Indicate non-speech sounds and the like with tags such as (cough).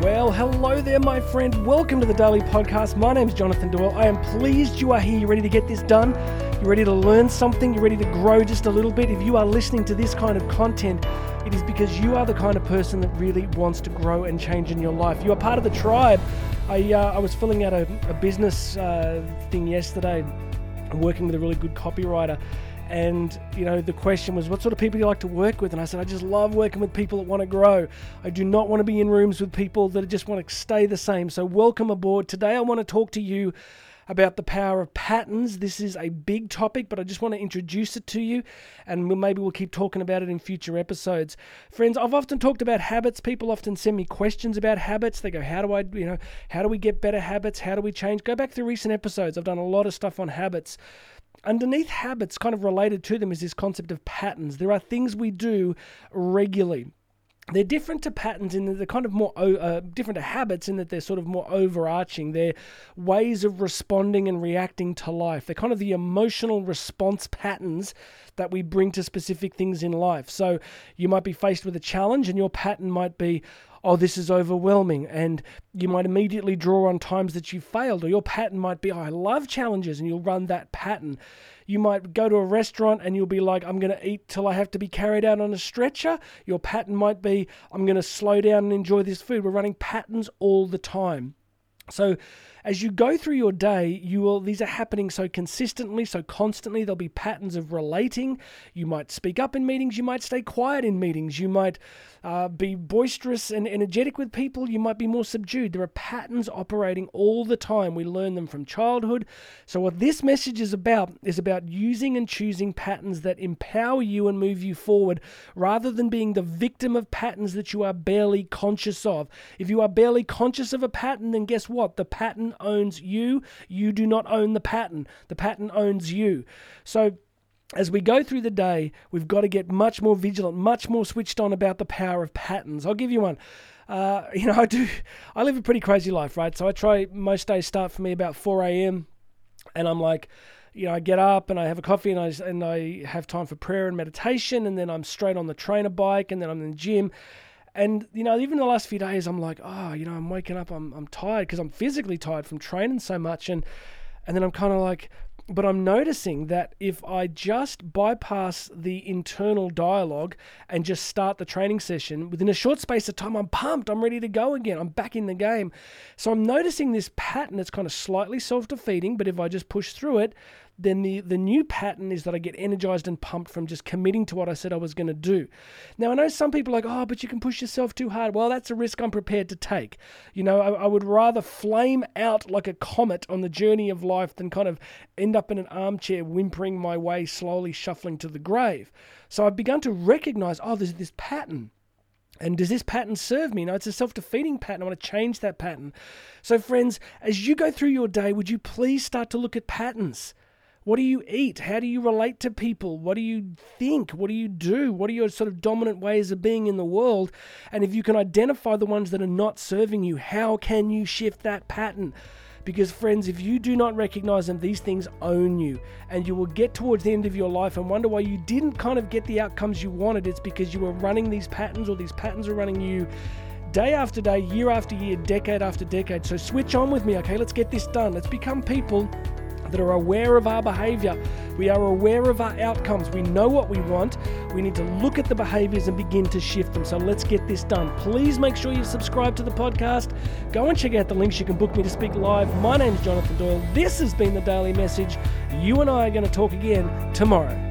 Well, hello there, my friend. Welcome to the Daily Podcast. My name is Jonathan Doyle. I am pleased you are here. You ready to get this done? You ready to learn something? You ready to grow just a little bit? If you are listening to this kind of content, it is because you are the kind of person that really wants to grow and change in your life. You are part of the tribe. I, uh, I was filling out a, a business uh, thing yesterday, working with a really good copywriter and you know the question was what sort of people do you like to work with and i said i just love working with people that want to grow i do not want to be in rooms with people that just want to stay the same so welcome aboard today i want to talk to you about the power of patterns. This is a big topic, but I just want to introduce it to you, and maybe we'll keep talking about it in future episodes. Friends, I've often talked about habits. People often send me questions about habits. They go, "How do I, you know, how do we get better habits? How do we change?" Go back through recent episodes. I've done a lot of stuff on habits underneath habits, kind of related to them, is this concept of patterns. There are things we do regularly. They're different to patterns in that they're kind of more uh, different to habits in that they're sort of more overarching. They're ways of responding and reacting to life. They're kind of the emotional response patterns that we bring to specific things in life. So you might be faced with a challenge, and your pattern might be, oh, this is overwhelming. And you might immediately draw on times that you failed, or your pattern might be, oh, I love challenges, and you'll run that pattern. You might go to a restaurant and you'll be like, I'm going to eat till I have to be carried out on a stretcher. Your pattern might be, I'm going to slow down and enjoy this food. We're running patterns all the time. So, as you go through your day, you will these are happening so consistently, so constantly. There'll be patterns of relating. You might speak up in meetings. You might stay quiet in meetings. You might uh, be boisterous and energetic with people. You might be more subdued. There are patterns operating all the time. We learn them from childhood. So what this message is about is about using and choosing patterns that empower you and move you forward, rather than being the victim of patterns that you are barely conscious of. If you are barely conscious of a pattern, then guess what? The pattern owns you. You do not own the pattern. The pattern owns you. So, as we go through the day, we've got to get much more vigilant, much more switched on about the power of patterns. I'll give you one. Uh, (laughs) you know, I do. I live a pretty crazy life, right? So I try. Most days start for me about 4 a.m. and I'm like, you know, I get up and I have a coffee and I and I have time for prayer and meditation, and then I'm straight on the trainer bike, and then I'm in the gym, and you know, even the last few days, I'm like, oh, you know, I'm waking up, I'm I'm tired because I'm physically tired from training so much, and and then I'm kind of like, but I'm noticing that if I just bypass the internal dialogue and just start the training session within a short space of time, I'm pumped. I'm ready to go again. I'm back in the game. So I'm noticing this pattern that's kind of slightly self defeating, but if I just push through it, then the, the new pattern is that I get energized and pumped from just committing to what I said I was going to do. Now, I know some people are like, oh, but you can push yourself too hard. Well, that's a risk I'm prepared to take. You know, I, I would rather flame out like a comet on the journey of life than kind of end up in an armchair whimpering my way, slowly shuffling to the grave. So I've begun to recognize, oh, there's this pattern. And does this pattern serve me? No, it's a self defeating pattern. I want to change that pattern. So, friends, as you go through your day, would you please start to look at patterns? What do you eat? How do you relate to people? What do you think? What do you do? What are your sort of dominant ways of being in the world? And if you can identify the ones that are not serving you, how can you shift that pattern? Because, friends, if you do not recognize them, these things own you. And you will get towards the end of your life and wonder why you didn't kind of get the outcomes you wanted. It's because you were running these patterns or these patterns are running you day after day, year after year, decade after decade. So switch on with me, okay? Let's get this done. Let's become people that are aware of our behavior. We are aware of our outcomes. We know what we want. We need to look at the behaviors and begin to shift them. So let's get this done. Please make sure you subscribe to the podcast. Go and check out the links. You can book me to speak live. My name is Jonathan Doyle. This has been the Daily Message. You and I are going to talk again tomorrow.